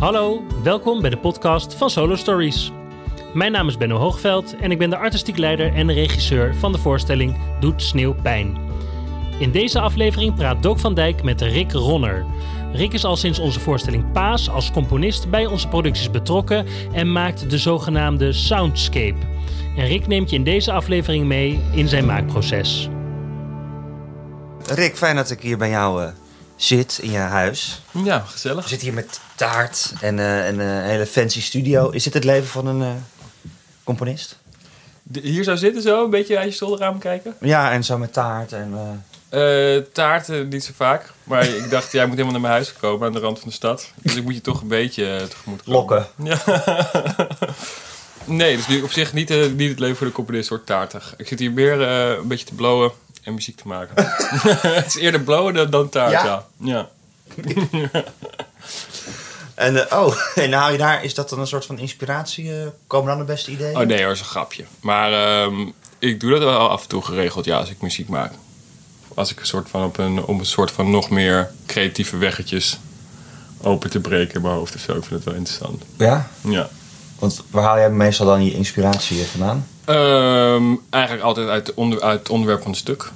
Hallo, welkom bij de podcast van Solo Stories. Mijn naam is Benno Hoogveld en ik ben de artistiek leider en regisseur van de voorstelling Doet Sneeuw Pijn. In deze aflevering praat Dook van Dijk met Rick Ronner. Rick is al sinds onze voorstelling Paas als componist bij onze producties betrokken en maakt de zogenaamde soundscape. En Rick neemt je in deze aflevering mee in zijn maakproces. Rick, fijn dat ik hier bij jou uh, zit in je huis. Ja, gezellig. We zitten hier met taart en uh, een uh, hele fancy studio. Is dit het leven van een componist? De, hier zou zitten zo, een beetje uit je zolderraam kijken? Ja, en zo met taart en... taart niet zo vaak. Maar ik dacht, jij moet helemaal naar mijn huis komen aan de rand van de stad. Dus ik moet je toch een beetje tegemoet komen. Lokken. Ja. nee, dus nu op zich niet, niet het leven voor de componist wordt taartig. Ik zit hier meer een beetje te blowen en muziek te maken. het is eerder blowen dan taart, ja. ja. ja. en uh, oh, en haal je daar, is dat dan een soort van inspiratie? Uh, komen dan de beste ideeën? Oh nee hoor, is een grapje. Maar um, ik doe dat wel af en toe geregeld, ja, als ik muziek maak. Als ik een soort van op een, om een soort van nog meer creatieve weggetjes open te breken in mijn hoofd of zo. Ik vind het wel interessant. Ja? Ja. Want waar haal jij meestal dan je inspiratie vandaan? Um, eigenlijk altijd uit, de onder, uit het onderwerp van het stuk.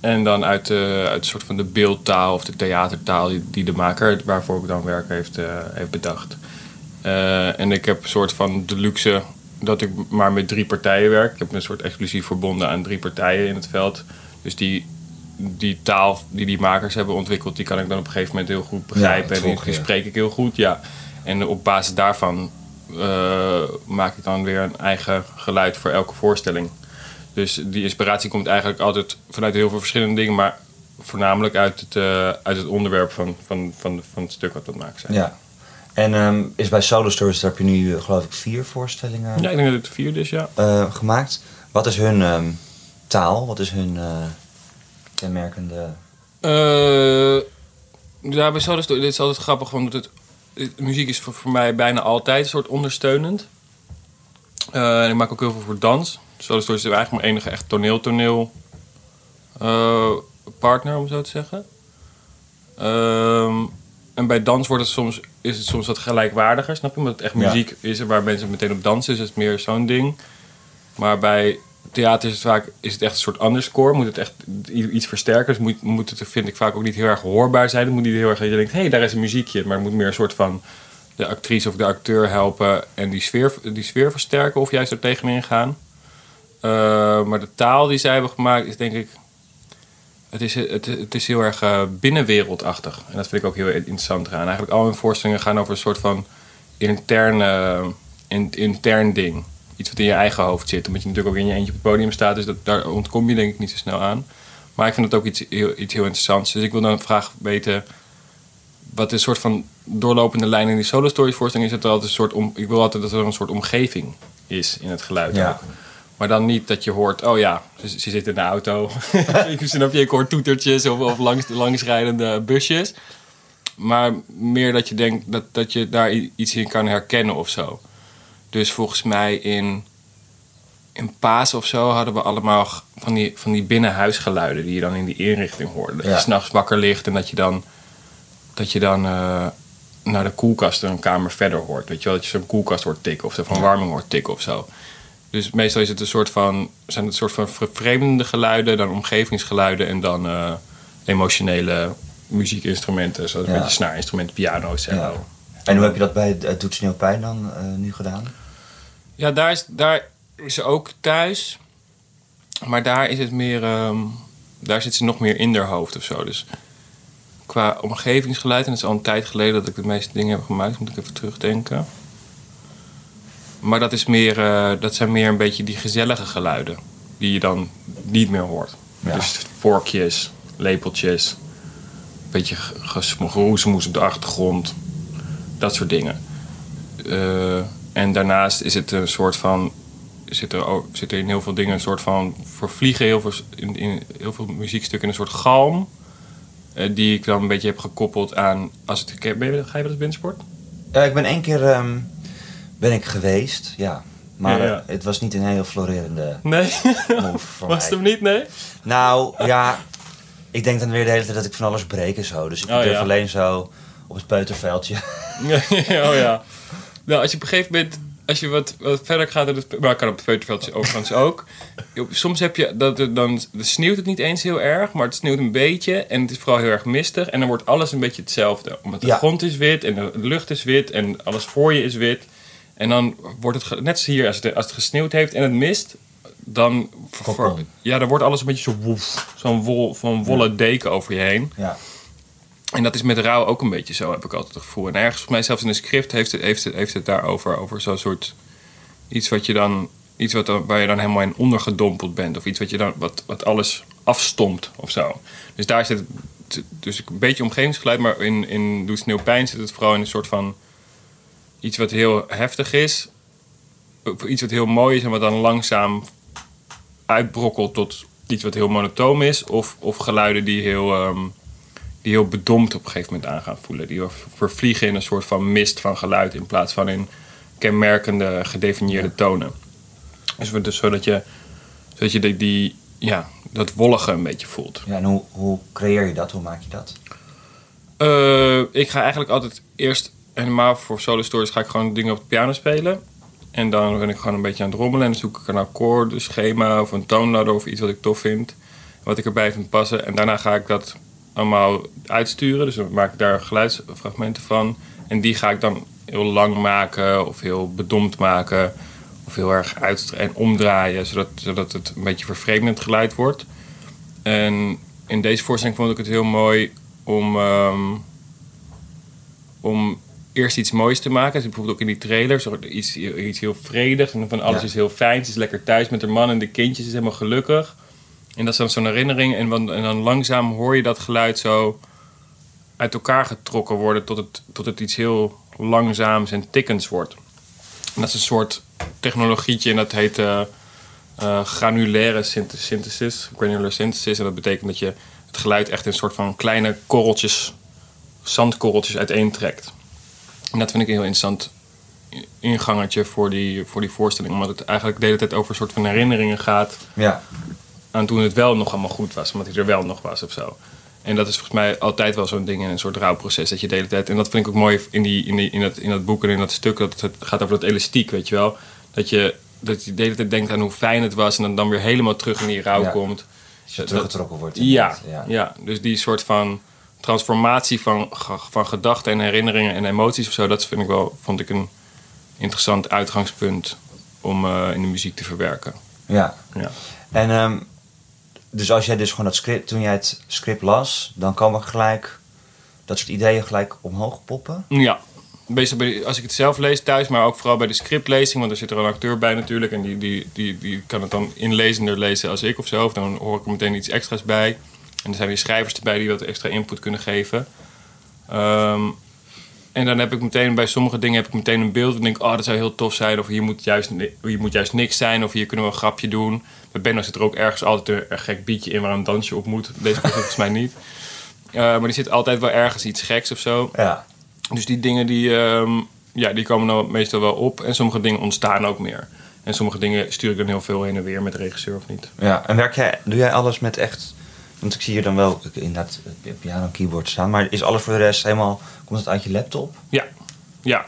En dan uit, de, uit een soort van de beeldtaal of de theatertaal die, die de maker waarvoor ik dan werk heeft, uh, heeft bedacht. Uh, en ik heb een soort van de luxe dat ik maar met drie partijen werk. Ik heb een soort exclusief verbonden aan drie partijen in het veld. Dus die, die taal die die makers hebben ontwikkeld, die kan ik dan op een gegeven moment heel goed begrijpen. Ja, en die, die spreek ik heel goed, ja. En op basis daarvan uh, maak ik dan weer een eigen geluid voor elke voorstelling. Dus die inspiratie komt eigenlijk altijd vanuit heel veel verschillende dingen, maar voornamelijk uit het, uh, uit het onderwerp van, van, van, van het stuk wat we maken zijn. Ja. En um, is bij Solo Stories, daar heb je nu geloof ik vier voorstellingen Ja, ik denk dat het vier is, ja. Uh, gemaakt. Wat is hun um, taal? Wat is hun kenmerkende... ja, bij Solo Stories, dit is altijd grappig, want het muziek is voor, voor, mij bijna altijd een soort ondersteunend. Uh, en ik maak ook heel veel voor dans. Solo Stories is eigenlijk mijn enige echt toneel-toneel uh, partner, om zo te zeggen. Um, en bij dans wordt het soms, is het soms wat gelijkwaardiger, snap je? Omdat het echt muziek ja. is waar mensen meteen op dansen, is het meer zo'n ding. Maar bij theater is het vaak is het echt een soort underscore. Moet het echt iets versterken. Dus moet, moet het, vind ik vaak ook niet heel erg hoorbaar zijn. Het moet niet heel erg dat je denkt, hé, hey, daar is een muziekje. Maar het moet meer een soort van de actrice of de acteur helpen en die sfeer, die sfeer versterken of juist er tegenin gaan. Uh, maar de taal die zij hebben gemaakt is denk ik. Het is, het, het is heel erg uh, binnenwereldachtig. En dat vind ik ook heel interessant eraan. Eigenlijk al hun voorstellingen gaan over een soort van interne, in, intern ding iets wat in je eigen hoofd zit. Omdat je natuurlijk ook in je eentje op het podium staat. Dus dat, daar ontkom je denk ik niet zo snel aan. Maar ik vind het ook iets heel, iets heel interessants. Dus ik wil dan graag weten... Wat een soort van doorlopende lijn in die solo stories voorstelling is. Dat er altijd een soort om, ik wil altijd dat er een soort omgeving is in het geluid. Ja. Ook. Maar dan niet dat je hoort, oh ja, ze, ze zit in de auto. Snap je, ik hoor toetertjes of, of langs, langsrijdende busjes. Maar meer dat je denkt dat, dat je daar iets in kan herkennen of zo. Dus volgens mij in, in Paas of zo hadden we allemaal van die, van die binnenhuisgeluiden die je dan in die inrichting hoorde. Dat Ja. je s'nachts wakker ligt en dat je dan, dat je dan eh, naar de koelkast een kamer verder hoort. Weet je wel, dat je zo'n koelkast hoort tikken of de verwarming hoort tikken of zo. Dus meestal is het een soort van, zijn het een soort van vervreemdende geluiden, dan omgevingsgeluiden en dan eh, emotionele muziekinstrumenten, zoals Ja. een beetje snaarinstrumenten, piano, cello. Ja. En hoe heb je dat bij het Doet Pijn dan uh, nu gedaan? Ja, daar is, daar is ze ook thuis. Maar daar is het meer. Um, daar zit ze nog meer in haar hoofd of zo. Dus qua omgevingsgeluid, en het is al een tijd geleden dat ik de meeste dingen heb gemaakt, moet ik even terugdenken. Maar dat, is meer, uh, dat zijn meer een beetje die gezellige geluiden. Die je dan niet meer hoort. Ja. Dus vorkjes, lepeltjes. Een beetje geroezemoes op de achtergrond. Dat soort dingen. Uh, en daarnaast is het een soort van. Zit er, ook, zit er in heel veel dingen een soort van. Voor vliegen heel veel, in, in heel veel muziekstukken een soort galm. Uh, die ik dan een beetje heb gekoppeld aan. Als het, ben je, ga je wel eens binnensport? Ja, ik ben één keer um, ben ik geweest, ja. Maar Ja, ja. uh, het was niet een heel florerende Nee. move Was het hem niet? Nee. Nou, ja. Ik denk dan weer de hele tijd dat ik van alles breek en zo. Dus ik Oh, durf ja. alleen zo op het peuterveldje. Oh ja. Nou, als je op een gegeven moment, als je wat, wat verder gaat, in het, maar kan op het peuterveldje overigens ook. Soms heb je dat het dan, dan sneeuwt het niet eens heel erg, maar het sneeuwt een beetje en het is vooral heel erg mistig en dan wordt alles een beetje hetzelfde. Omdat de Ja. grond is wit en de lucht is wit en alles voor je is wit. En dan wordt het, net als hier, als het, als het gesneeuwd heeft en het mist, dan, ja, dan wordt alles een beetje zo woef, zo'n wol, zo'n wollen deken over je heen. Ja. En dat is met rouw ook een beetje zo, heb ik altijd het gevoel. En ergens, volgens mij zelfs in een script heeft het, heeft het, heeft het daarover. Over zo'n soort iets wat je dan. Iets wat waar je dan helemaal in ondergedompeld bent. Of iets wat je dan wat, wat alles afstomt of zo. Dus daar zit. Dus een beetje omgevingsgeluid, maar in, in Doe Sneeuw Pijn zit het vooral in een soort van. Iets wat heel heftig is. Iets wat heel mooi is en wat dan langzaam uitbrokkelt tot iets wat heel monotoom is. Of, of geluiden die heel. ehm, die heel bedompt op een gegeven moment aan gaan voelen. Die vervliegen in een soort van mist van geluid in plaats van in kenmerkende gedefinieerde tonen. Dus, we- dus zodat je, zodat je die, die, ja, dat wollige een beetje voelt. ja en hoe, hoe creëer je dat? Hoe maak je dat? Eh, ik ga eigenlijk altijd eerst, helemaal voor solo stories, ga ik gewoon dingen op de piano spelen. En dan ben ik gewoon een beetje aan het rommelen en dan zoek ik een akkoord, een schema of een toonladder of iets wat ik tof vind. Wat ik erbij vind passen. En daarna ga ik dat allemaal uitsturen. Dus dan maak ik daar geluidsfragmenten van. En die ga ik dan heel lang maken of heel bedompt maken. Of heel erg uit en omdraaien, zodat, zodat het een beetje vervreemdend geluid wordt. En in deze voorstelling vond ik het heel mooi om, ehm, om eerst iets moois te maken. Dus bijvoorbeeld ook in die trailer, zo iets, iets heel vredigs. En van alles Ja. is heel fijn. Ze is lekker thuis met haar man en de kindjes. Ze is helemaal gelukkig. En dat is dan zo'n herinnering. En, dan- langzaam hoor je dat geluid zo uit elkaar getrokken worden... tot het, tot het iets heel langzaams en tikkends wordt. En dat is een soort technologietje en dat heet eh, eh, granulaire synth- synthesis. Granular synthesis. En dat betekent dat je het geluid echt in een soort van kleine korreltjes, zandkorreltjes uiteentrekt. En dat vind ik een heel interessant ingangetje voor die, voor die voorstelling. Omdat het eigenlijk de hele tijd over een soort van herinneringen gaat Ja. Aan toen het wel nog allemaal goed was, omdat hij er wel nog was of zo. En dat is volgens mij altijd wel zo'n ding in een soort rouwproces dat je de hele tijd. En dat vind ik ook mooi in, die, in, die, in, dat, in dat boek en in dat stuk. Dat het gaat over dat elastiek, weet je wel. Dat je, dat je de hele tijd denkt aan hoe fijn het was en dan, dan weer helemaal terug in die rouw Ja. komt. Als je Dat- teruggetrokken wordt. Ja, ja. dus die soort van transformatie van, van gedachten en herinneringen en emoties of zo, dat vind ik wel, vond ik een interessant uitgangspunt om eh, in de muziek te verwerken. Ja. Ja. En ehm, dus als jij dus gewoon dat script, toen jij het script las, dan komen gelijk dat soort ideeën gelijk omhoog poppen. Ja, meestal bij als ik het zelf lees thuis, maar ook vooral bij de scriptlezing, want er zit er een acteur bij natuurlijk en die, die, die, die kan het dan inlezender lezen als ik of zo. Dan hoor ik er meteen iets extra's bij. En er zijn weer schrijvers erbij die wat extra input kunnen geven. Ehm, en dan heb ik meteen bij sommige dingen heb ik meteen een beeld. En denk ik, oh, dat zou heel tof zijn. Of hier moet juist, hier moet juist niks zijn. Of hier kunnen we een grapje doen. Bij Benno zit er ook ergens altijd een, gek beatje in waar een dansje op moet. Deze keer volgens mij niet. Eh, maar er zit altijd wel ergens iets geks of zo. Ja. Dus die dingen die, ehm, ja, die komen dan meestal wel op. En sommige dingen ontstaan ook meer. En sommige dingen stuur ik dan heel veel heen en weer met regisseur of niet. ja. En werk jij, doe jij alles met echt. Want ik zie hier dan wel inderdaad piano keyboard staan, maar is alles voor de rest helemaal. Komt het uit je laptop? Ja, ja.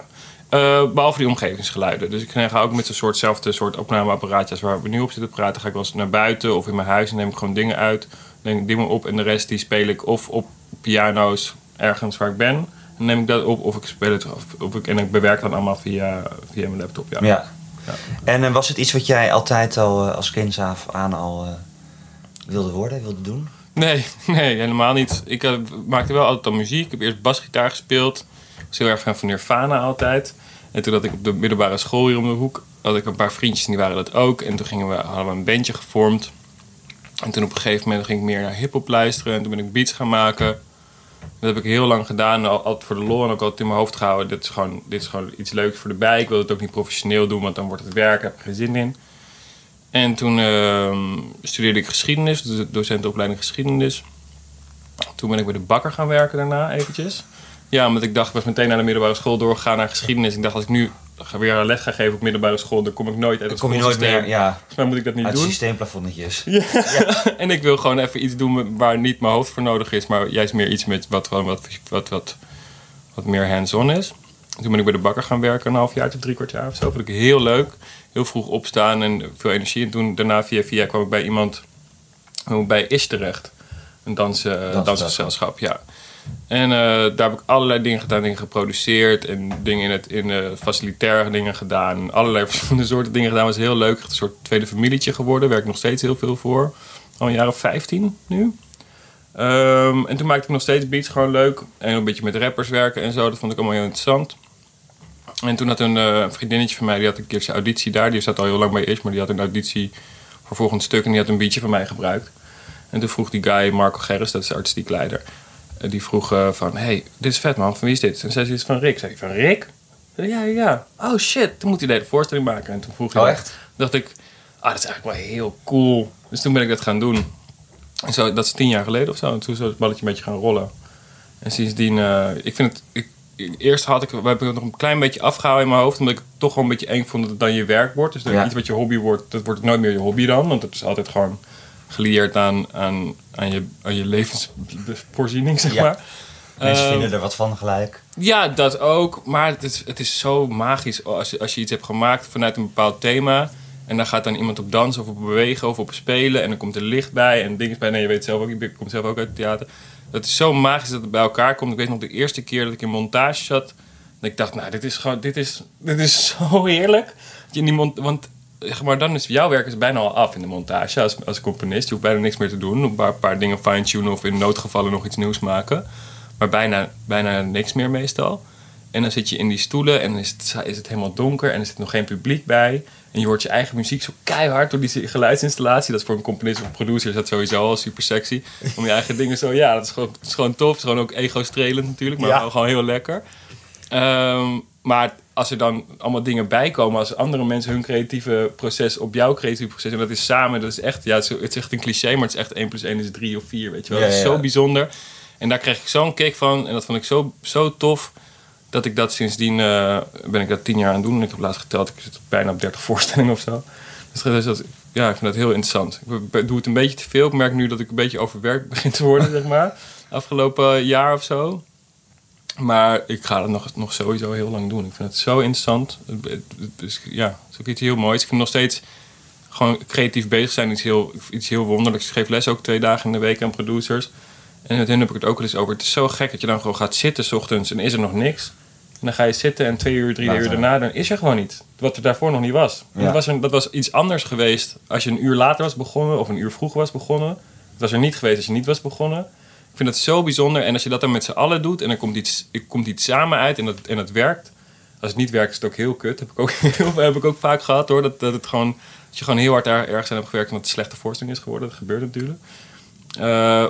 Eh, behalve die omgevingsgeluiden. Dus ik ga ook met zo'n soortzelfde soort opnameapparaatjes waar we nu op zitten praten. Ga ik wel eens naar buiten of in mijn huis en neem ik gewoon dingen uit. Neem ik dingen op en de rest die speel ik of op piano's ergens waar ik ben. Dan neem ik dat op of ik speel het of, of ik, en ik bewerk dan allemaal via, via mijn laptop. Ja. Ja. Ja. En eh, was het iets wat jij altijd al eh, als kind af aan al wilde worden, wilde doen? Nee, nee, helemaal niet. Ik eh, maakte wel altijd al muziek. Ik heb eerst basgitaar gespeeld. Ik was heel erg fan van Nirvana altijd. En toen dat ik op de middelbare school hier om de hoek... had ik een paar vriendjes en die waren dat ook. En toen gingen we, hadden we een bandje gevormd. En toen op een gegeven moment ging ik meer naar hiphop luisteren. En toen ben ik beats gaan maken. Dat heb ik heel lang gedaan. al- Altijd voor de lol en ook altijd in mijn hoofd gehouden. Dit is gewoon, dit is gewoon iets leuks voor de bij. Ik wil het ook niet professioneel doen, want dan wordt het werk. Daar heb ik geen zin in. En toen ehm, studeerde ik geschiedenis, docentenopleiding geschiedenis. Toen ben ik bij de bakker gaan werken daarna eventjes. Ja, omdat ik dacht, ik was meteen naar de middelbare school doorgegaan naar geschiedenis. Ik dacht, als ik nu weer een les ga geven op middelbare school, dan kom ik nooit uit Dan het kom je nooit meer ja, Volgens mij moet ik dat niet uit doen. systeemplafonnetjes. En ik wil gewoon even iets doen waar niet mijn hoofd voor nodig is, maar juist meer iets met wat, gewoon wat, wat, wat wat meer hands-on is. Toen ben ik bij de bakker gaan werken, een half jaar tot drie kwart jaar of zo. Vond ik heel leuk. Heel vroeg opstaan en veel energie. En toen daarna via via kwam ik bij iemand bij Is terecht. Een dans, uh, dansgezelschap, ja. En uh, daar heb ik allerlei dingen gedaan, dingen geproduceerd en dingen in het in uh, facilitaire dingen gedaan. Allerlei verschillende soorten dingen gedaan. Was heel leuk. Echt een soort tweede familietje geworden. Werk nog steeds heel veel voor. Al een jaar of 15 nu. Um, en toen maakte ik nog steeds beats gewoon leuk. En een beetje met rappers werken en zo. Dat vond ik allemaal heel interessant. En toen had een uh, vriendinnetje van mij, die had een keertje auditie daar. Die zat al heel lang bij Ish, maar die had een auditie voor volgend stuk. En die had een beatje van mij gebruikt. En toen vroeg die guy, Marco Gerris, dat is de artistiek leider. Die vroeg uh, van, hey, dit is vet man, van wie is dit? En zei ze iets van Rick. Zei ik van Rick? Ja, ja, Oh shit, toen moet hij deze voorstelling maken. En toen vroeg hij, oh, echt? dacht ik, ah, dat is eigenlijk wel heel cool. Dus toen ben ik dat gaan doen. En zo, dat is tien jaar geleden of zo. En toen is het balletje een beetje gaan rollen. En sindsdien, uh, ik vind het, ik, eerst had ik, we hebben het nog een klein beetje afgehouden in mijn hoofd, omdat ik het toch wel een beetje eng vond dat het dan je werk wordt. Dus dat Ja. iets wat je hobby wordt, dat wordt nooit meer je hobby dan, want het is altijd gewoon gelieerd aan, aan, aan, je, aan je levensvoorziening, zeg Ja. maar. Mensen Eh, vinden er wat van gelijk. ja, dat ook. Maar het is, het is zo magisch als je, als je iets hebt gemaakt vanuit een bepaald thema. En dan gaat dan iemand op dansen of op bewegen of op spelen. En dan komt er licht bij en dingen bij. Nee, je weet zelf ook, ik kom zelf ook uit het theater. Dat is zo magisch dat het bij elkaar komt. Ik weet nog de eerste keer dat ik in montage zat. Dat ik dacht, nou, dit is gewoon, dit is, dit is zo heerlijk. Je in want maar, dan is jouw werk is bijna al af in de montage als, als componist. Je hoeft bijna niks meer te doen. Een paar, paar dingen fine-tunen of in noodgevallen nog iets nieuws maken. Maar bijna, bijna niks meer meestal. En dan zit je in die stoelen en is het, is het helemaal donker en er zit nog geen publiek bij. En je hoort je eigen muziek zo keihard door die geluidsinstallatie. Dat is voor een componist of producer is dat sowieso al super sexy. Om je eigen dingen zo, ja, dat is gewoon, dat is gewoon tof. Het is gewoon ook ego-strelend natuurlijk, maar Ja. gewoon heel lekker. Ehm, maar als er dan allemaal dingen bij komen, als andere mensen hun creatieve proces op jouw creatieve proces, en dat is samen, dat is echt, ja, het is, het is echt een cliché, maar het is echt 1 plus 1 is 3 of 4, weet je wel. Ja, dat is ja, zo bijzonder. En daar kreeg ik zo'n kick van, en dat vond ik zo, zo tof, dat ik dat sindsdien, eh, ben ik dat tien jaar aan doen. En ik heb laatst geteld, ik zit bijna op 30 voorstellingen of zo. Dus dat ja, ik vind dat heel interessant. Ik doe het een beetje te veel. Ik merk nu dat ik een beetje overwerkt begin te worden, zeg maar. Afgelopen jaar of zo. Maar ik ga het nog, nog sowieso heel lang doen. Ik vind het zo interessant. Het, is, ja, het is ook iets heel moois. Ik vind nog steeds gewoon creatief bezig zijn iets heel, iets heel wonderlijks. Ik geef les ook twee dagen in de week aan producers. En met hen heb ik het ook wel eens over. Het is zo gek dat je dan gewoon gaat zitten 's ochtends en is er nog niks. En dan ga je zitten en twee uur, drie Later. uur daarna, dan is er gewoon niet. Wat er daarvoor nog niet was. Ja. Dat, was dat was iets anders geweest als je een uur later was begonnen of een uur vroeger was begonnen. Het was er niet geweest als je niet was begonnen. Ik vind dat zo bijzonder. En als je dat dan met z'n allen doet en er komt iets, er komt iets samen uit en dat, en dat werkt. Als het niet werkt is het ook heel kut. Heb ik ook, heel, heb ik ook vaak gehad hoor. Dat, dat, het gewoon, dat je gewoon heel hard er, ergens aan hebt gewerkt en dat het een slechte voorstelling is geworden. Dat gebeurt natuurlijk. Eh,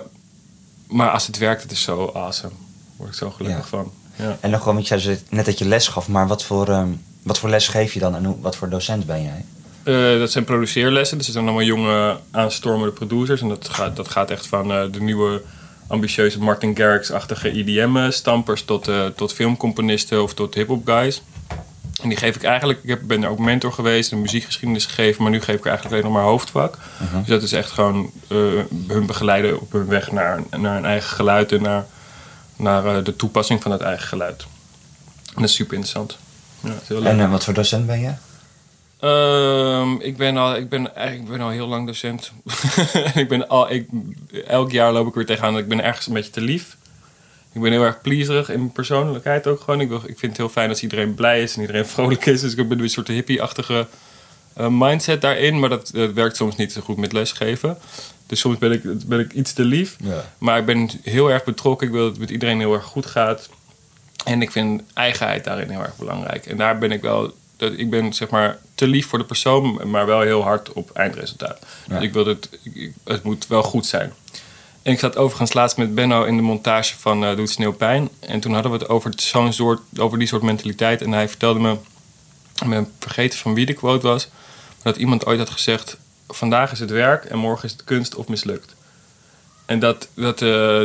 maar als het werkt, het is zo awesome. Daar word ik zo gelukkig Ja. van. Ja. En nog gewoon, want jij zei net dat je les gaf, maar wat voor, ehm, wat voor les geef je dan en hoe, wat voor docent ben jij? Eh, dat zijn produceerlessen. Dus het zijn allemaal jonge aanstormende producers. En dat gaat, dat gaat echt van eh, de nieuwe ambitieuze Martin Garrix-achtige EDM-stampers tot, eh, tot filmcomponisten of tot hip-hop guys. En die geef ik eigenlijk, ik heb, ben er ook mentor geweest en muziekgeschiedenis gegeven, maar nu geef ik eigenlijk alleen nog maar hoofdvak. Dus dat is echt gewoon hun begeleiden op hun weg naar, naar hun eigen geluid en naar, naar eh, de toepassing van het eigen geluid. En dat is super interessant. Ja, is heel. En eh, wat voor docent ben je? Ehm, ik, ben al, ik, ben, eigenlijk- ik ben al heel lang docent. ik ben al, ik, elk jaar loop ik weer tegenaan dat ik ben ergens een beetje te lief. Ik ben heel erg pleaserig in mijn persoonlijkheid ook gewoon. Ik, wil, ik vind het heel fijn als iedereen blij is en iedereen vrolijk is. Dus ik ben een soort hippie-achtige eh, mindset daarin. Maar dat, dat werkt soms niet zo goed met lesgeven. Dus soms ben ik, ben ik iets te lief. Ja. Maar ik ben heel erg betrokken. Ik wil dat het met iedereen heel erg goed gaat. En ik vind eigenheid daarin heel erg belangrijk. En daar ben ik wel... Dat, ik ben zeg maar te lief voor de persoon, maar wel heel hard op eindresultaat. Ja. Dus ik wil ik- ik- het moet wel goed zijn. En ik zat overigens laatst met Benno in de montage van eh Doet Sneeuw Pijn. En toen hadden we het over zo'n soort... Over die soort mentaliteit. En hij vertelde me... Ik ben vergeten van wie de quote was. Maar dat iemand ooit had gezegd... Vandaag is het werk en morgen is het kunst of mislukt. En dat, dat, eh,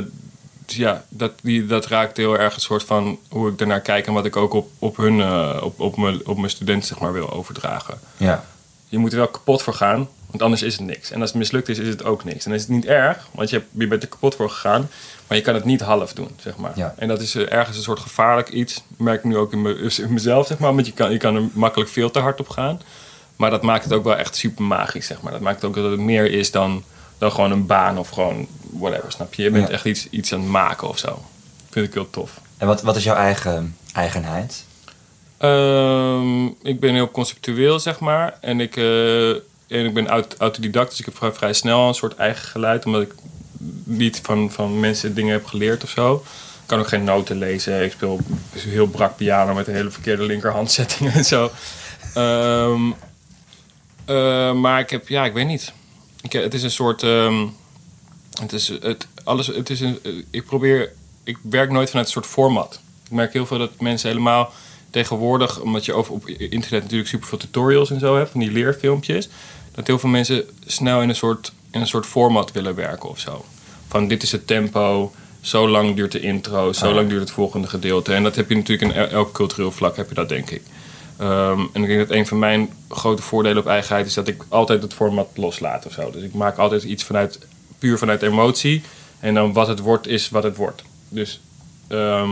ja, dat, die, dat raakt heel erg een soort van hoe ik daarnaar kijk en wat ik ook op, op hun, eh, op, op, mijn, op mijn studenten zeg maar wil overdragen. Ja. Je moet er wel kapot voor gaan, Want anders is het niks. En als het mislukt is, is het ook niks. En dan is het niet erg, want je, hebt, je bent er kapot voor gegaan. Maar je kan het niet half doen, zeg maar. Ja. En dat is eh, ergens een soort gevaarlijk iets. Dat merk ik nu ook in, me- in mezelf, zeg maar. Want je kan, je kan er makkelijk veel te hard op gaan. Maar dat maakt het ook wel echt super magisch, zeg maar. Dat maakt ook dat het meer is dan, dan gewoon een baan of gewoon whatever, snap je? Je bent Ja. echt iets, iets aan het maken of zo. Vind ik heel tof. En wat, wat is jouw eigen eigenheid? Ehm, ik ben heel conceptueel, zeg maar. En ik, eh, en ik ben aut- autodidact, dus ik heb vrij, vrij snel een soort eigen geluid. Omdat ik niet van, van mensen dingen heb geleerd of zo. Ik kan ook geen noten lezen. Ik speel heel brak piano met een hele verkeerde linkerhandzetting en zo. Ehm, eh, maar ik heb, ja, ik weet niet. Ik, het is een soort. ehm, het is, het, alles, het is een, ik probeer. Ik werk nooit vanuit een soort format. Ik merk heel veel dat mensen helemaal tegenwoordig, omdat je over, op internet natuurlijk super veel tutorials en zo hebt, van die leerfilmpjes, dat heel veel mensen snel in een soort, in een soort format willen werken of zo. Van dit is het tempo, zo lang duurt de intro, zo Ah. lang duurt het volgende gedeelte. En dat heb je natuurlijk in el- elk cultureel vlak, heb je dat denk ik. Ehm, en ik denk dat een van mijn grote voordelen op eigenheid is dat ik altijd het format loslaat of zo. Dus ik maak altijd iets vanuit, puur vanuit emotie. En dan wat het wordt, is wat het wordt. Dus ehm,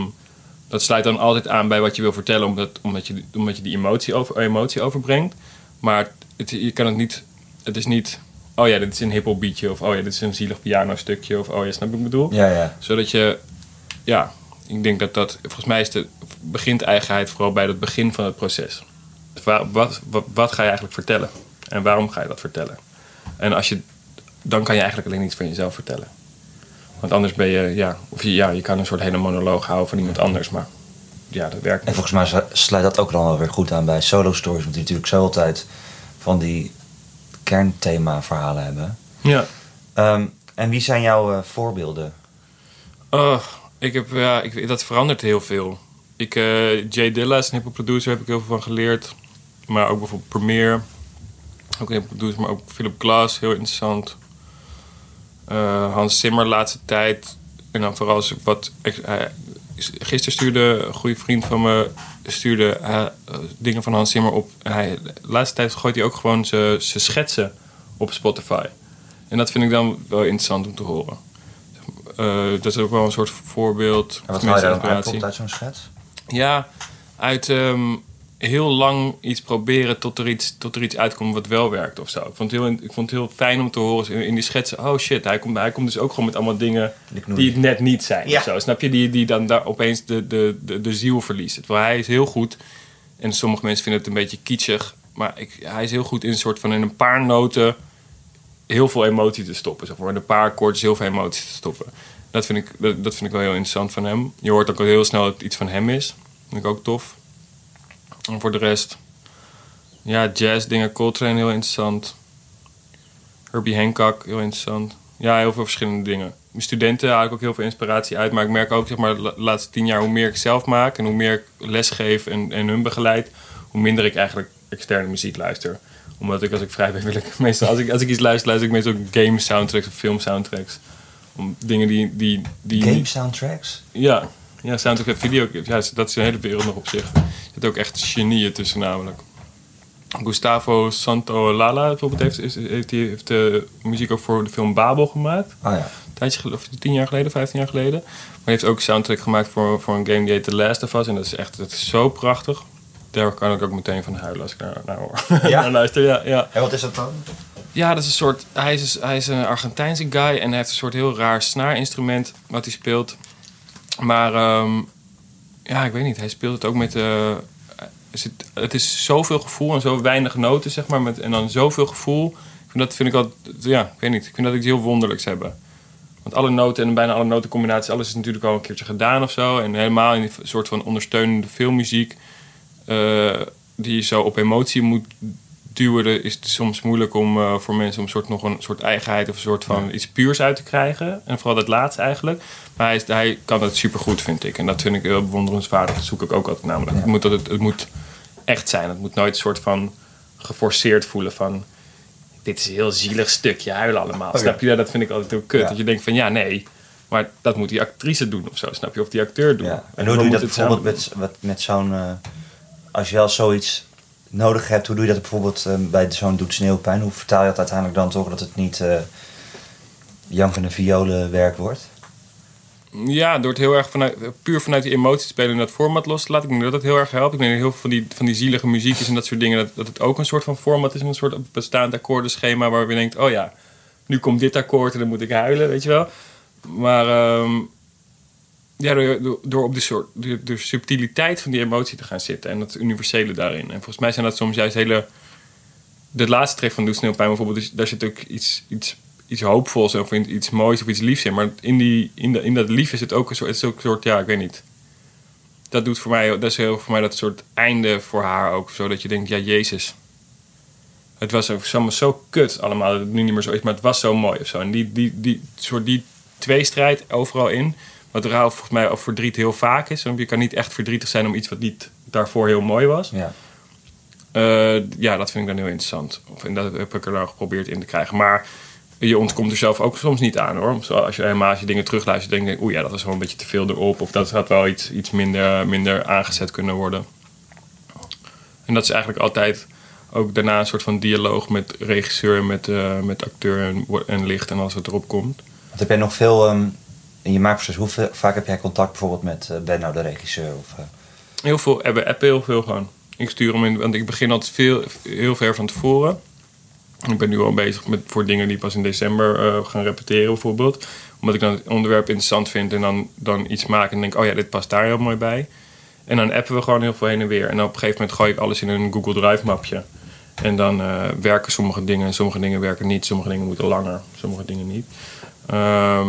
dat sluit dan altijd aan bij wat je wil vertellen, omdat, omdat, je, omdat je die emotie, over, emotie overbrengt. Maar het, je kan het niet, het is niet, oh ja, dit is een hiphop beatje, of oh ja, dit is een zielig piano stukje, of oh ja, snap ik bedoel? Ja, ja. Zodat je, ja, ik denk dat dat, volgens mij is de, begint eigenheid vooral bij het begin van het proces. Wa- Wat, wat, wat ga je eigenlijk vertellen? En waarom ga je dat vertellen? En als je, dan kan je eigenlijk alleen iets van jezelf vertellen. Want anders ben je, ja, of je, ja, je kan een soort hele monoloog houden van iemand anders, maar ja, dat werkt En niet. volgens mij slu- sluit dat ook dan wel weer goed aan bij solo stories. Want die natuurlijk zo altijd van die kernthema verhalen hebben. Ja. Ehm, en wie zijn jouw eh, voorbeelden? Oh, ik heb, ja, ik, dat verandert heel veel. Ik, eh, Jay Dilla is een hiphop producer, heb ik heel veel van geleerd. Maar ook bijvoorbeeld Premiere. Ook een hiphop producer, maar ook Philip Glass, heel interessant. Eh, Hans Zimmer, laatste tijd. En dan vooral wat... Hij- gisteren stuurde een goede vriend van me stuurde, eh, eh, dingen van Hans Zimmer op. Hij, de laatste tijd gooit hij ook gewoon zijn schetsen op Spotify. En dat vind ik dan wel interessant om te horen. Eh, dat is ook wel een soort voorbeeld. En wat haal je daar dan uit uit zo'n schets? Ja, uit ehm, heel lang iets proberen tot er iets, tot er iets uitkomt wat wel werkt of zo. Ik vond het heel, ik vond het heel fijn om te horen in, in die schetsen. Oh shit, hij komt, hij komt dus ook gewoon met allemaal dingen Die het net niet zijn. Ja. Of zo. Snap je? Die, die dan daar opeens de, de, de, de ziel verliest. Terwijl hij is heel goed. En sommige mensen vinden het een beetje kitschig. Maar ik, hij is heel goed in een soort van in een paar noten heel veel emotie te stoppen. Zeg maar. Een paar akkoordjes heel veel emotie te stoppen. Dat vind, ik, dat, vind ik wel heel interessant van hem. Je hoort ook heel snel dat het iets van hem is. Vind ik ook tof. En voor de rest... Ja, jazz dingen. Coltrane heel interessant. Herbie Hancock heel interessant. Ja, heel veel verschillende dingen. Mijn studenten haal ik ook heel veel inspiratie uit. Maar ik merk ook, zeg maar, de laatste tien jaar... hoe meer ik zelf maak en hoe meer ik lesgeef en, en hun begeleid... hoe minder ik eigenlijk externe muziek luister. Omdat ik, als ik vrij ben, wil ik meestal... Als ik, als ik iets luister, luister ik meestal game soundtracks of film soundtracks. Om dingen die... die, die Game soundtracks? ja, ja soundtrack en videoclips. Ja, dat is een hele wereld nog op zich. Er zitten ook echt genieën tussen namelijk. Gustavo Santaolalla bijvoorbeeld heeft, is, heeft, die, heeft de muziek ook voor de film Babel gemaakt. Oh ja. Tijdje of tien jaar geleden, vijftien jaar geleden. Maar hij heeft ook soundtrack gemaakt voor, voor een game die heet The Last of Us. En dat is echt dat is zo prachtig. Daar kan ik ook meteen van huilen als ik naar, naar hoor. Ja? naar luister, ja, ja. En wat is dat dan? Ja, dat is een soort. Hij is, hij is een Argentijnse guy en hij heeft een soort heel raar snaarinstrument wat hij speelt. Maar ehm, ja, ik weet niet. Hij speelt het ook met. er zit- het is zoveel gevoel en zo weinig noten, zeg maar. Met, en dan zoveel gevoel. Ik vind dat vind ik altijd. Ja, ik weet niet. Ik vind dat iets heel wonderlijks hebben. Want alle noten en bijna alle notencombinaties, alles is natuurlijk al een keertje gedaan of zo. En helemaal in die soort van ondersteunende filmmuziek. Eh, die je zo op emotie moet duwen, is het soms moeilijk om eh, voor mensen om een soort, nog een soort eigenheid of een soort van iets puurs uit te krijgen. En vooral dat laatste eigenlijk. Maar hij, is, hij kan het supergoed, vind ik. En dat vind ik heel bewonderenswaardig. Dat zoek ik ook altijd namelijk. Het, moet, dat het, het moet echt zijn. Het moet nooit een soort van geforceerd voelen van... Dit is een heel zielig stukje, huilen allemaal. Oh. Snap je? Dat vind ik altijd heel kut. Ja. Dat je denkt van, ja, nee... Maar dat moet die actrice doen of zo, snap je? Of die acteur doen. En hoe doe je dat bijvoorbeeld met, met, met zo'n... eh, als je wel zoiets nodig hebt, hoe doe je dat bijvoorbeeld eh, bij zo'n doet sneeuwpijn? Hoe vertaal je dat uiteindelijk dan toch dat het niet eh jankende violenwerk wordt? Ja, door het heel erg vanuit, puur vanuit die emotie te spelen en dat format los te laten. Ik denk dat dat heel erg helpt. Ik denk dat heel veel van die, van die zielige muziekjes en dat soort dingen, dat, dat het ook een soort van format is, een soort bestaand akkoordenschema waar je denkt, oh ja, nu komt dit akkoord en dan moet ik huilen, weet je wel. Maar ehm, ja, door, door, op de, soort, de, subtiliteit van die emotie te gaan zitten en het universele daarin. En volgens mij zijn dat soms juist hele... De laatste track van Doe Sneeuwpijn bijvoorbeeld, dus daar zit ook iets, iets, iets hoopvols of iets moois of iets liefs in. Maar in, die, in, de, in dat lief is het ook een soort, soort, ja, ik weet niet. Dat doet voor mij, dat is heel voor mij dat soort einde voor haar ook. Zodat je denkt, ja, Jezus. Het was allemaal zo kut allemaal, dat het nu niet meer zo is, maar het was zo mooi of zo. En die, die, die, soort die tweestrijd overal in, wat rouw volgens mij of verdriet heel vaak is. Want je kan niet echt verdrietig zijn om iets wat niet daarvoor heel mooi was. Ja. Eh, ja, dat vind ik dan heel interessant. Of, en dat heb ik er dan geprobeerd in te krijgen. Maar je ontkomt er zelf ook soms niet aan hoor. Zo, als je helemaal als je dingen terugluistert, denk je, oeh ja, dat is wel een beetje te veel erop. Of dat had wel iets, iets minder, minder aangezet kunnen worden. En dat is eigenlijk altijd ook daarna een soort van dialoog met regisseur, met, eh, met acteur en, en licht en als het erop komt. Want heb jij nog veel ehm, in je maakproces, hoe vaak heb jij contact bijvoorbeeld met eh, Benno, de regisseur? Of, eh, Heel veel, hebben appen heel veel gewoon. Ik stuur hem in, want ik begin altijd veel, heel ver van tevoren. Ik ben nu al bezig met, voor dingen die pas in december eh, gaan repeteren bijvoorbeeld. Omdat ik dan het onderwerp interessant vind en dan, dan iets maak en denk, oh ja, dit past daar heel mooi bij. En dan appen we gewoon heel veel heen en weer. En op een gegeven moment gooi ik alles in een Google Drive mapje. En dan werken sommige dingen en sommige dingen werken niet. Sommige dingen moeten langer, sommige dingen niet. Ehm,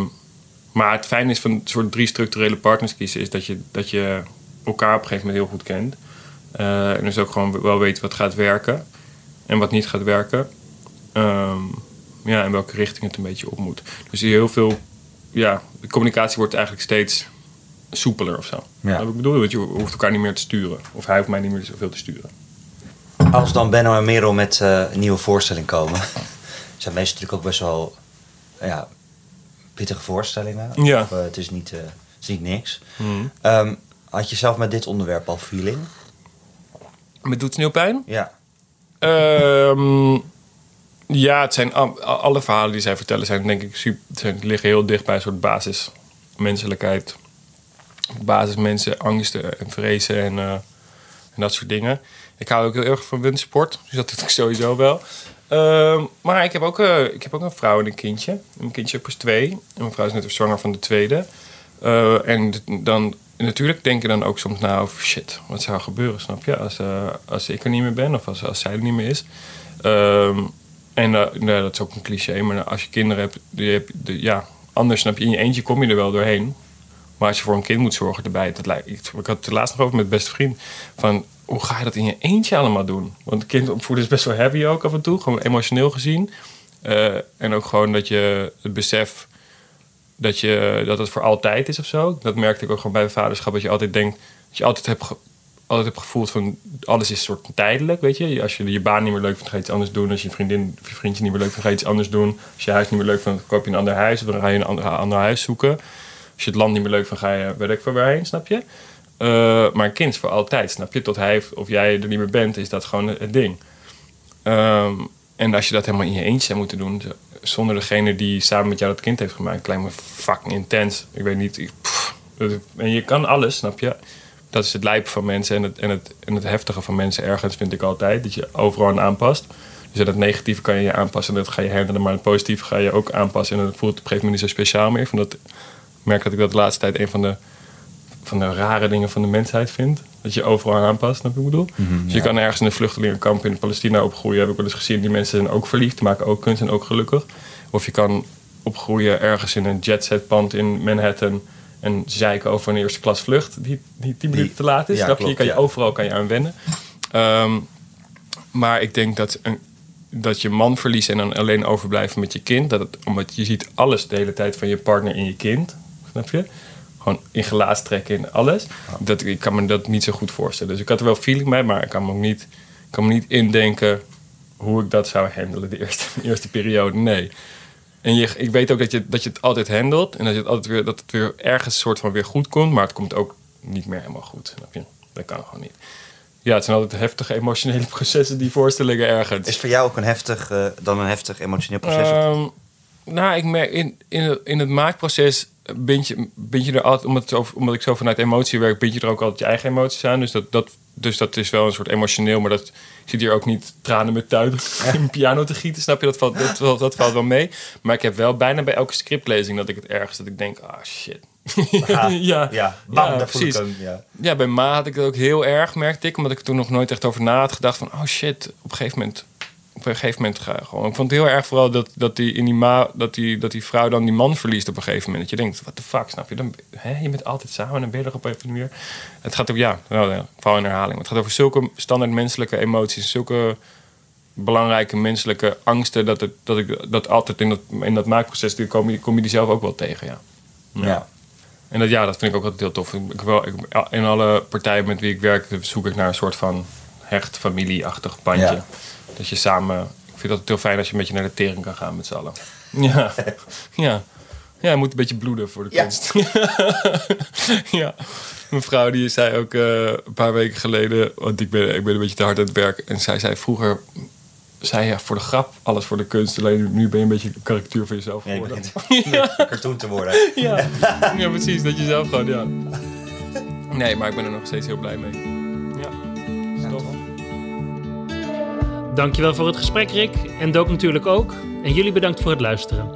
maar het fijne is van een soort drie structurele partners kiezen... is dat je, dat je elkaar op een gegeven moment heel goed kent. Eh, en dus ook gewoon wel weet wat gaat werken en wat niet gaat werken. Ehm, ja, en welke richting het een beetje op moet. Dus heel veel... Ja, de communicatie wordt eigenlijk steeds soepeler of zo. Ja. Dat ik bedoel, want je hoeft elkaar niet meer te sturen. Of hij hoeft mij niet meer zoveel te sturen. Als dan Benno en Merel met eh, een nieuwe voorstelling komen, zijn meestal natuurlijk ook best wel ja, pittige voorstellingen. Ja. Of, eh, het, is niet, eh, het is niet niks. Ehm, had je zelf met dit onderwerp al feeling? Met doet sneeuwpijn? Ja. Ehm, ja, het zijn al- alle verhalen die zij vertellen zijn denk ik super, zijn, liggen heel dicht bij een soort basis menselijkheid. Basismensen, angsten en vrezen en, eh, en dat soort dingen. Ik hou ook heel erg van windsport, dus dat doe ik sowieso wel. Ehm, maar ik heb, ook, eh, ik heb ook een vrouw en een kindje. En mijn kindje is pas twee. En mijn vrouw is net zwanger van de tweede. Eh, en dan, natuurlijk denk je dan ook soms na over shit, wat zou gebeuren, snap je? Als, eh, als ik er niet meer ben of als, als zij er niet meer is. Ehm, en nou, dat is ook een cliché, maar als je kinderen hebt, heb, ja, anders snap je, in je eentje kom je er wel doorheen. Maar als je voor een kind moet zorgen erbij, dat lijkt, ik, ik had het laatst nog over met beste vriend. Van hoe ga je dat in je eentje allemaal doen? Want een kind opvoeden is best wel heavy ook af en toe, gewoon emotioneel gezien. Eh, en ook gewoon dat je het besef dat, je, dat het voor altijd is of zo. Dat merkte ik ook gewoon bij het vaderschap. Dat je altijd denkt, dat je altijd hebt, altijd hebt gevoeld van alles is soort tijdelijk, weet je. Als je je baan niet meer leuk vindt, ga je iets anders doen. Als je vriendin of je vriendje niet meer leuk vindt, ga je iets anders doen. Als je huis niet meer leuk vindt, koop je een ander huis. Of dan ga je een ander, ander huis zoeken. Als je het land niet meer leuk vindt, ga je weet ik waarheen, snap je? Eh, maar een kind voor altijd, snap je? Tot hij of jij er niet meer bent, is dat gewoon het ding. Ehm, en als je dat helemaal in je eentje zou moeten doen, zonder degene die samen met jou dat kind heeft gemaakt, lijkt me fucking intens. Ik weet niet. en je kan alles, snap je? Dat is het lijpen van mensen en het, en, het, en het heftige van mensen ergens, vind ik altijd. Dat je overal aan aanpast. Dus dat negatieve kan je aanpassen en dat ga je handelen, maar het positieve ga je ook aanpassen. En dat voelt op een gegeven moment niet zo speciaal meer. Van dat, ik merk dat ik dat de laatste tijd een van de, van de rare dingen van de mensheid vind. Dat je overal aan aanpast, snap je bedoel? dus je kan ergens in een vluchtelingenkamp in Palestina opgroeien. Heb ik wel eens gezien. Die mensen zijn ook verliefd, maken ook kunst en ook gelukkig. Of je kan opgroeien ergens in een jetsetpand in Manhattan. En zeiken over een eerste klas vlucht die, die tien minuten te laat is. ja, snap je? klopt, je kan je ja. overal kan je aan wennen. Ehm, maar ik denk dat, een, dat je man verliezen en dan alleen overblijven met je kind. Dat het, omdat je ziet alles de hele tijd van je partner in je kind. Snap je? Gewoon in gelaat trekken in alles. Dat, ik kan me dat niet zo goed voorstellen. Dus ik had er wel feeling bij, maar ik kan me ook niet, kan me niet indenken hoe ik dat zou handelen de eerste, de eerste periode. Nee. En je, ik weet ook dat je, dat je het altijd handelt. En dat, je het altijd weer, dat het weer ergens soort van weer goed komt. Maar het komt ook niet meer helemaal goed. Snap je? Dat kan gewoon niet. ja, het zijn altijd heftige emotionele processen die voorstellingen ergens. Is voor jou ook een heftig, eh, dan een heftig emotioneel proces? Ehm, nou, ik merk in, in, het- in het maakproces bind je, bind je er altijd, omdat, het omdat ik zo vanuit emotie werk, bind je er ook altijd je eigen emoties aan. Dus dat, dat, dus dat is wel een soort emotioneel, maar dat zit hier ook niet tranen met tuin in piano te gieten, snap je? Dat valt, dat, valt- dat valt wel mee. Maar ik heb wel bijna bij elke scriptlezing dat ik het ergens, dat ik denk, ah shit. Ja, ja, ja, bam, precies. hem. Ja. Ja, bij Ma had ik het ook heel erg, merkte ik. Omdat ik er toen nog nooit echt over na had gedacht van... oh shit, op een gegeven moment... Op een gegeven moment gewoon... Ik vond het heel erg vooral dat, dat, die, in die ma, dat, die, dat die vrouw dan die man verliest op een gegeven moment. Dat je denkt, what the fuck, snap je? Dan, hè, je bent altijd samen en dan ben je er op een manier. Het gaat ook, ja, nou, ja, vooral in herhaling. Maar het gaat over zulke standaard menselijke emoties. Zulke belangrijke menselijke angsten... dat, het, dat ik dat altijd in dat, in dat maakproces... die kom, je, kom je die zelf ook wel tegen, ja. Ja. En dat, ja, dat vind ik ook altijd heel tof. Ik, wel, ik, in alle partijen met wie ik werk zoek ik naar een soort van hecht familieachtig bandje. Ja. Dat je samen... Ik vind dat heel fijn als je een beetje naar de tering kan gaan met z'n allen. Ja. ja. Ja, je moet een beetje bloeden voor de Ja. kunst. ja. Mijn vrouw die zei ook eh, een paar weken geleden... Want ik ben, ik ben een beetje te hard aan het werk. En zij zei vroeger... Zei ja, voor de grap, alles voor de kunst. Alleen nu- ben je een beetje een karikatuur van jezelf Ja, je geworden. begint een cartoon te worden. Ja. ja, precies. Dat je zelf gewoon, ja. Nee, maar ik ben er nog steeds heel blij mee. Dankjewel voor het gesprek, Rick. En Dook natuurlijk ook. En jullie bedankt voor het luisteren.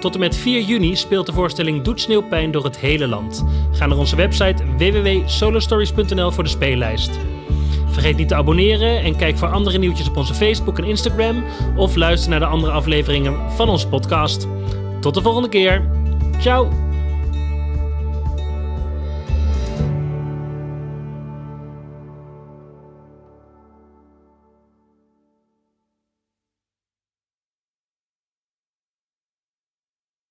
Tot en met 4 juni speelt de voorstelling Doet Sneeuwpijn door het hele land. Ga naar onze website www.solostories.nl voor de speellijst. Vergeet niet te abonneren en kijk voor andere nieuwtjes op onze Facebook en Instagram. Of luister naar de andere afleveringen van onze podcast. Tot de volgende keer. Ciao!